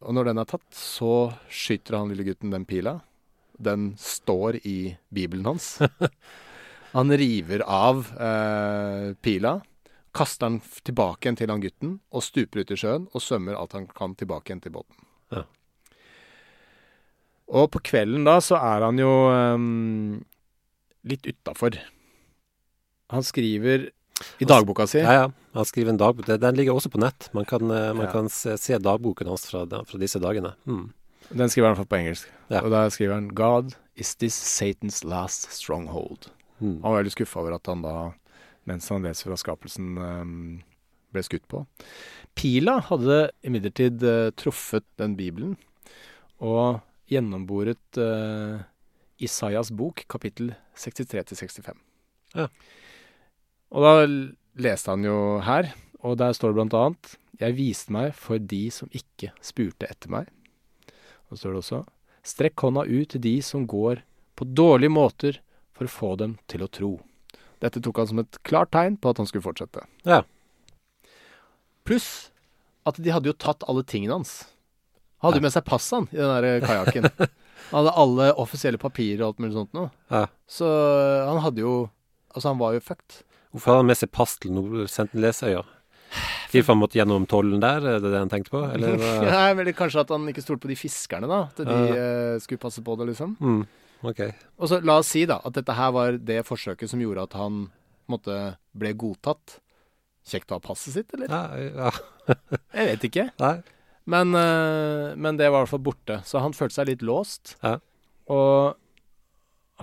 Og når den er tatt, så skyter han lille gutten den pila. Den står i Bibelen hans. Han river av eh, pila, kaster den tilbake igjen til han gutten, og stuper ut i sjøen og svømmer alt han kan tilbake igjen til båten. Ja. Og på kvelden da så er han jo ehm, litt utafor. Han skriver i dagboka si Ja, ja. Han skriver en dagbok. Den ligger også på nett. Man kan, eh, man Ja. kan se, se dagboken hans fra, fra disse dagene. Mm. Den skriver han på engelsk. Ja. Og da skriver han 'God is this Satan's last stronghold'. Mm. Han var veldig skuffa over at han da, mens han leser fra skapelsen, ehm, ble skutt på. Pila hadde imidlertid eh, truffet den bibelen og gjennomboret uh, Isaias bok, kapittel 63-65. Ja. Og da leste han jo her, og der står det blant annet Jeg viste meg for de som ikke spurte etter meg. Og så står det også Strekk hånda ut til de som går på dårlige måter for å få dem til å tro. Dette tok han som et klart tegn på at han skulle fortsette. Ja. Pluss at de hadde jo tatt alle tingene hans. Han hadde jo med seg passet han i den der kajakken. Han hadde alle offisielle papirer og alt mulig sånt noe. Ja. Så øh, han hadde jo Altså, han var jo fucked. Hvorfor hadde han med seg pass til Nord-Sentinelesøya? Tilfelle han måtte gjennom tollen der, er det det han tenkte på? Eller men Nei, er kanskje at han ikke stolte på de fiskerne, da. At de eh, skulle passe på det, liksom. Mm, ok. Og så la oss si da at dette her var det forsøket som gjorde at han måtte, ble godtatt. Kjekt å ha passet sitt, eller? Ja, ja. Jeg vet ikke. Nei. Men, eh, men det var i hvert fall borte. Så han følte seg litt låst. Ja. Og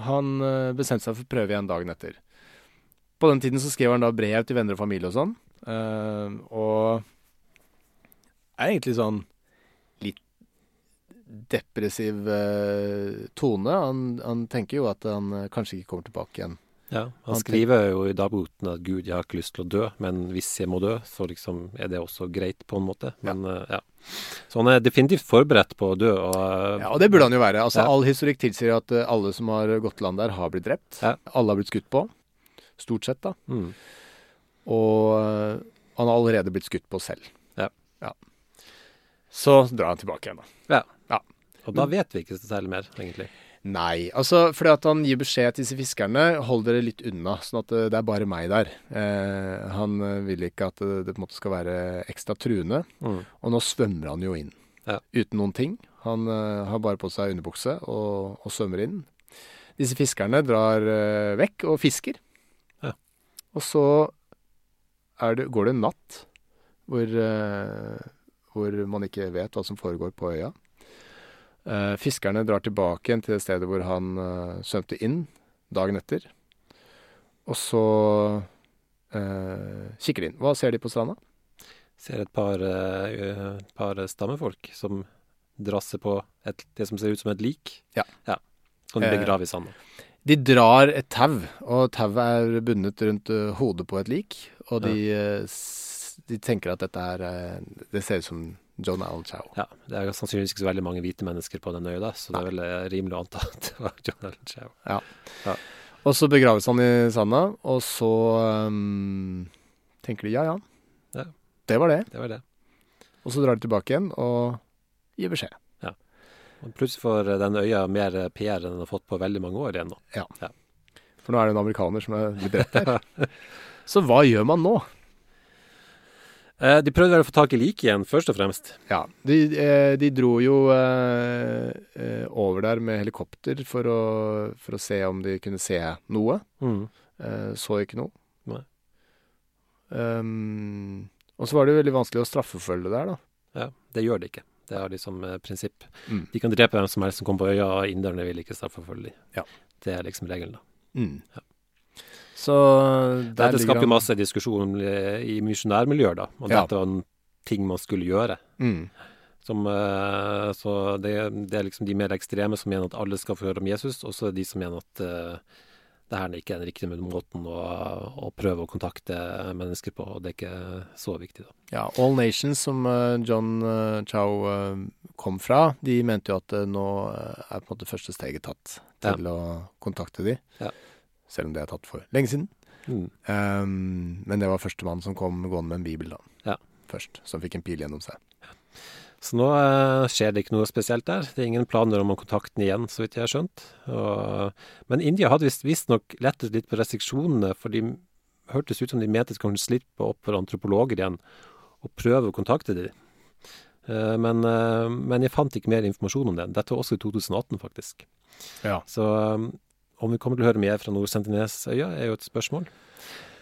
han eh, bestemte seg for å prøve igjen dagen etter. På den tiden så skrev han da brev til venner og familie og sånn. eh, og er egentlig sånn depressiv eh, tone. Han, han tenker jo at han eh, kanskje ikke kommer tilbake igjen. Ja, han Han skriver jo i dagboken at 'Gud, jeg har ikke lyst til å dø', men hvis jeg må dø, så liksom er det også greit, på en måte. Men ja. ja. Så han er definitivt forberedt på å dø. Og, eh, Ja, og det burde han jo være. Altså, Ja. All historikk tilsier at eh, alle som har gått til land der, har blitt drept. Ja. Alle har blitt skutt på. Stort sett, da. mm. Og han har allerede blitt skutt på selv. Ja. Så drar han tilbake igjen, da. Og da vet vi ikke så særlig mer, egentlig. Nei, altså fordi at han gir beskjed til disse fiskerne hold dere litt unna, sånn at øh, det er bare meg der. Eh, han øh, vil ikke at det, det på en måte skal være ekstra truende. Mm. Og nå svømmer han jo inn. Ja. Uten noen ting. Han eh, har bare på seg underbukse og, og svømmer inn. Disse fiskerne drar eh, vekk og fisker. Ja. Og så det, går det en natt hvor, hvor man ikke vet hva som foregår på øya. Eh, fiskerne drar tilbake igjen til det stedet hvor han uh, svømte inn dagen etter. Og så eh, kikker de inn. Hva ser de på stranda? Ser et par, eh, par stammefolk som drasser på et, det som ser ut som et lik. Ja. Som de Eh, begraver i sanda. De drar et tau, og tauet er bundet rundt eh, hodet på et lik. Og de, ja. de tenker at dette er eh, Det ser ut som John Allen Chow. Ja, det er sannsynligvis ikke så veldig mange hvite mennesker på den øya, da, så det er vel eh, rimelig å anta at det var John Allen Chow. Og så begraves han i sanda, og så um, tenker de ja, ja. Ja. Det var det. Det var det. Og så drar de tilbake igjen og gir beskjed. Ja. Og plutselig får eh, den øya mer eh, PR enn den har fått på veldig mange år igjen nå. Ja, For nå er det en amerikaner som er blitt drept her. Så hva gjør man nå? Eh, de prøvde vel å få tak i liket igjen, først og fremst. Ja, de, eh, de dro jo eh, eh, over der med helikopter for å, for å se om de kunne se noe. Eh, så ikke noe. Nei. Um, og så var det jo veldig vanskelig å straffeforfølge der, da. Ja, det gjør de ikke. Det er liksom eh, prinsipp. Mm. De kan drepe hvem som helst som kommer på øya, og inderne vil ikke straffeforfølge dem. Ja. Det er liksom regelen, da. Mm. Ja. Så Dette skapte han- masse diskusjon eh, i misjonærmiljøer, da. Og Ja. dette var en ting man skulle gjøre. Mm. Som, eh, så det, det er liksom de mer ekstreme som mener at alle skal få høre om Jesus, og så er det de som mener at uh, det her ikke er den riktige måten å, å prøve å kontakte mennesker på, og det er ikke så viktig, da. Ja, All Nations, som John Chow kom fra, de mente jo at nå er på en måte første steget tatt til å kontakte de. Ja. Selv om det er tatt for lenge siden. Mm. Um, men det var førstemann som kom gående med en bibel da. Ja. Først, som fikk en pil gjennom seg. Så nå eh, skjer det ikke noe spesielt der. Det er ingen planer om å kontakte den igjen, så vidt jeg har skjønt. Og, men India hadde visst- visstnok lettet litt på restriksjonene, for de hørtes ut som de mente de kunne slippe opp for antropologer igjen og prøve å kontakte dem. Eh, men, eh, men jeg fant ikke mer informasjon om det. Dette var også i 2018, faktisk. Ja. Så um, om vi kommer til å høre mer fra Nord-Sentinelsøya, er jo et spørsmål.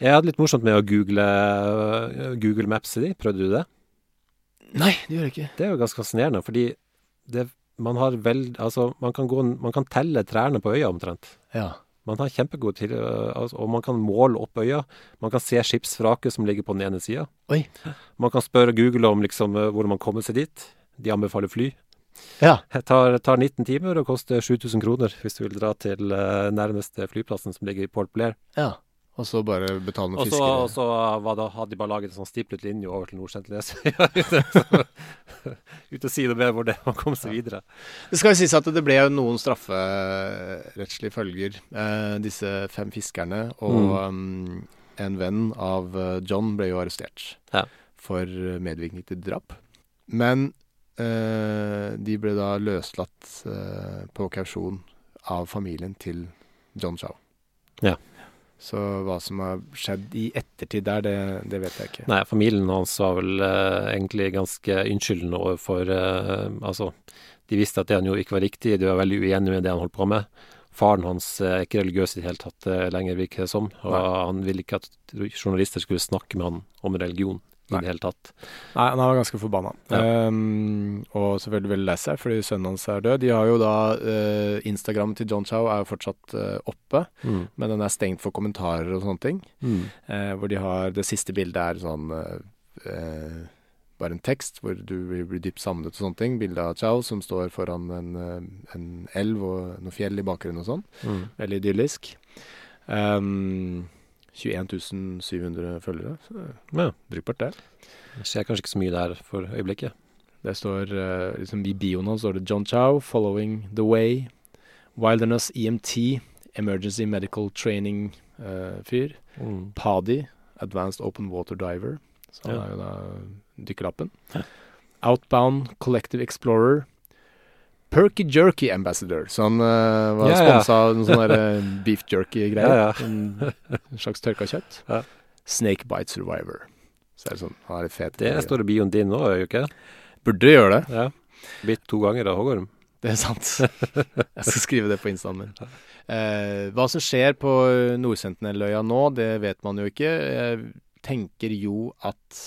Jeg hadde litt morsomt med å google, uh, Google Maps i de. Prøvde du det? Nei, det gjør jeg ikke. Det er jo ganske fascinerende, fordi det, man har vel Altså, man kan, gå, man kan telle trærne på øya omtrent. Ja. Man har kjempegod til øh, altså, Og man kan måle opp øya. Man kan se skipsvraket som ligger på den ene sida. Man kan spørre Google om liksom øh, hvordan man kommer seg dit. De anbefaler fly. Ja. Det tar, tar 19 timer og koster 7000 kroner hvis du vil dra til uh, nærmeste flyplassen som ligger i Port Blair. ja. Og så bare betale noen fiskere. og så var det, hadde de bare laget en sånn stiplet linje over til Nord-Sentinelsøya. Uten å si noe mer hvor det man kom seg videre. Det skal jo sies at det ble jo noen strafferettslige følger. Eh, disse fem fiskerne og Mm. um, en venn av eh, John ble jo arrestert. Ja. for medvirkning til drap. Men de ble da løslatt eh, på kausjon av familien til John Chow. Ja. Så hva som har skjedd i ettertid der, det, det vet jeg ikke. Nei, familien hans var vel eh, egentlig ganske unnskyldende overfor eh, Altså, de visste at det han gjorde ikke var riktig, de var veldig uenige med det han holdt på med. Faren hans er ikke religiøs i det hele tatt eh, lenger, virker det som. Og Nei. han ville ikke at journalister skulle snakke med han om religion i Nei. det hele tatt. Nei, han var ganske forbanna. Ja. Um, og selvfølgelig veldig lei seg, fordi sønnen hans er død. De har jo da uh, Instagram til John Chow er jo fortsatt uh, oppe, Mm. men den er stengt for kommentarer og sånne ting. Mm. Uh, hvor de har Det siste bildet er sånn Bare en tekst hvor du blir, dypt savnet og sånne ting. Bilde av Chow som står foran en, en elv og noe fjell i bakgrunnen og sånn. Mm. Veldig idyllisk. Um, 21 700 følgere. Så Ja. brukbart, det. Det ser kanskje ikke så mye der for øyeblikket. Det står eh, liksom I bioen hans står det John Chow, 'Following the Way', Wilderness EMT, Emergency Medical Training-fyr. Mm. PADI, Advanced Open Water Diver. Så han Ja. er jo da dykkerlappen. Outbound Collective Explorer. Perky Jerky Ambassador. Så han uh, var Ja, ja. sponsa av noen sånne der, eh, beef jerky-greier. Ja, ja. En, slags tørka kjøtt. Ja. Snakebite Survivor. Så er det sånn, han er litt fet. Det står i bioen din nå, gjør det ikke? Burde gjøre det. Ja. Blitt to ganger av hoggorm. Det er sant. Jeg skal skrive det på instaen min. Eh, hva som skjer på Nordsentinelløya nå, det vet man jo ikke. Jeg tenker jo at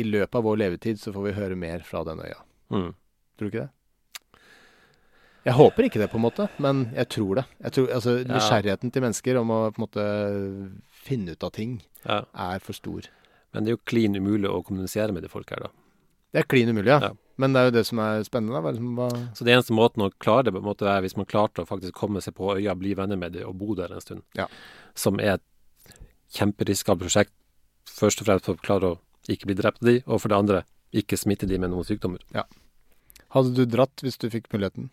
i løpet av vår levetid så får vi høre mer fra den øya. Mm. Tror du ikke det? Jeg håper ikke det, på en måte, men jeg tror det. Jeg tror, altså, Ja. Til mennesker om å på en måte finne ut av ting Ja. er for stor. Men det er jo klin umulig å kommunisere med de folk her, da. Det er klin umulig, ja. Ja. Men det er jo det som er spennende. da. Hva er det som- hva- Så det eneste måten å klare det på måte, er hvis man klarte å faktisk komme seg på øya, bli venner med dem og bo der en stund. Ja. Som er et kjemperiskabelt prosjekt. Først og fremst for å klare å ikke bli drept av de, og for det andre ikke smitte de med noen sykdommer. Hadde du dratt hvis du fikk muligheten?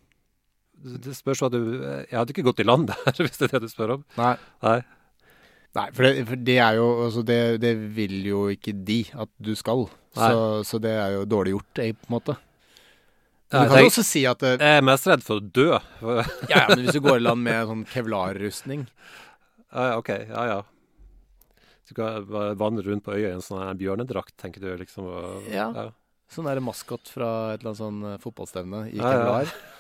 Det spørs hva du Jeg hadde ikke gått i land der, hvis det er det du spør om. Nei. Nei. Nei, for det, for det er jo altså det, det vil jo ikke de at du skal. Så, så det er jo dårlig gjort, eh, på en måte. Men du kan jo også si at det, Jeg er mest redd for å dø. ja, ja, men hvis du går i land med sånn kevlarrustning Ja, ja, OK. Ja, ja. Du kan vandre rundt på øya i en sånn bjørnedrakt, tenker du liksom? Og, Ja. Sånn der maskot fra et eller annet sånn eh, fotballstevne i Ja, ja.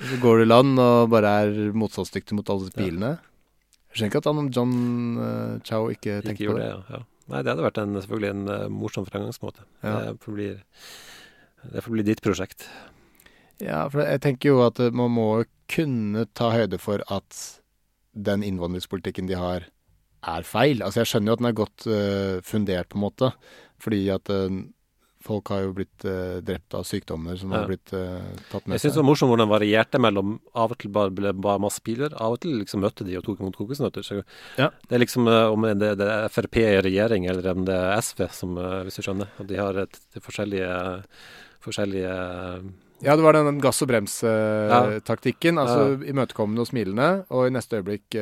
Så går du i land og bare er motstandsdyktig mot alle bilene. Jeg skjønner ikke at han John uh, Chow ikke Ikke tenkte på gjorde det. det, ja. Nei, det hadde vært en, selvfølgelig en uh, morsom fremgangsmåte. Ja. Det, får bli, det får bli ditt prosjekt. Ja, for jeg tenker jo at eh, man må kunne ta høyde for at den innvandringspolitikken de har, er feil. Altså jeg skjønner jo at den er godt uh, fundert, på en måte. Fordi at eh, folk har jo blitt eh, drept av sykdommer som Ja. har blitt eh, tatt med Jeg syns det var morsomt hvordan det varierte mellom Av og til bare ble bare masse piler, av og til liksom møtte de og tok imot kokosnøtter. Så Ja. Det er liksom eh, om det, det er Frp i regjering, eller om det er SV, som, eh, hvis du skjønner. Og de har et, de forskjellige, forskjellige Ja, det var den, gass- og brems-taktikken. Ja. altså imøtekommende og smilende, og i neste øyeblikk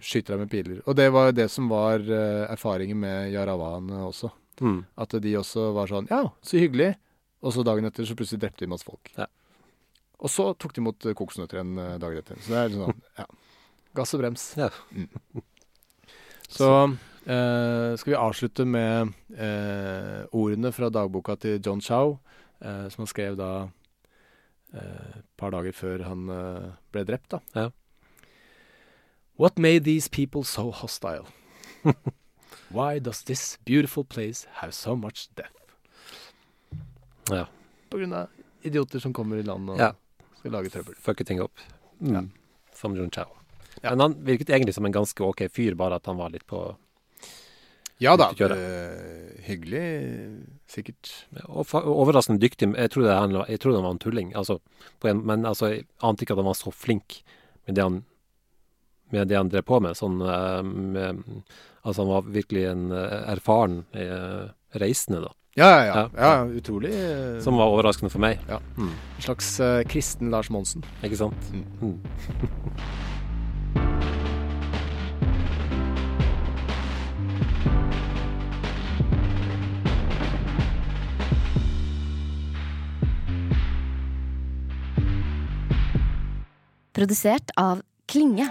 skyter de med piler. Og det var det som var eh, erfaringen med Yaravaene også. Mm, At de også var sånn Ja, så hyggelig. Og så dagen etter så plutselig drepte de masse folk. Ja. Og så tok de imot eh, kokosnøtter en dag etter. Så det er sånn, ja. Gass og brems. Ja. Mm. Så eh, skal vi avslutte med eh, ordene fra dagboka til John Chow, eh, som han skrev da eh, et par dager før han eh, ble drept, da. Ja. What made these people so hostile? Why does this beautiful place have so much death? Ja. På grunn av idioter som kommer i land og Ja. skal lage trøbbel. fucke ting opp. Ja. Mm. Som John Chao. Ja. Men han virket egentlig som en ganske ok fyr, bare at han var litt på Ja da, eh, hyggelig, sikkert. og overraskende dyktig. Jeg trodde han, jeg trodde han var en tulling, altså, på en, men altså, jeg ante ikke at han var så flink med det han, med det han drev på med. Sånn, eh, med altså, han var virkelig en eh, erfaren eh, reisende, da. Ja, ja, ja. utrolig. Som var overraskende for meg. Ja. Mm. En slags uh, kristen Lars Monsen. Ikke sant. Mm. mm. Produsert av Klinge.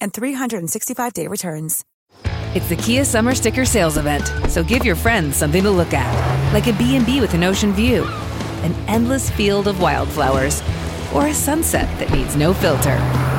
and 365-day returns. It's the Kia Summer Sticker Sales Event, so give your friends something to look at, like a B&B with an ocean view, an endless field of wildflowers, or a sunset that needs no filter.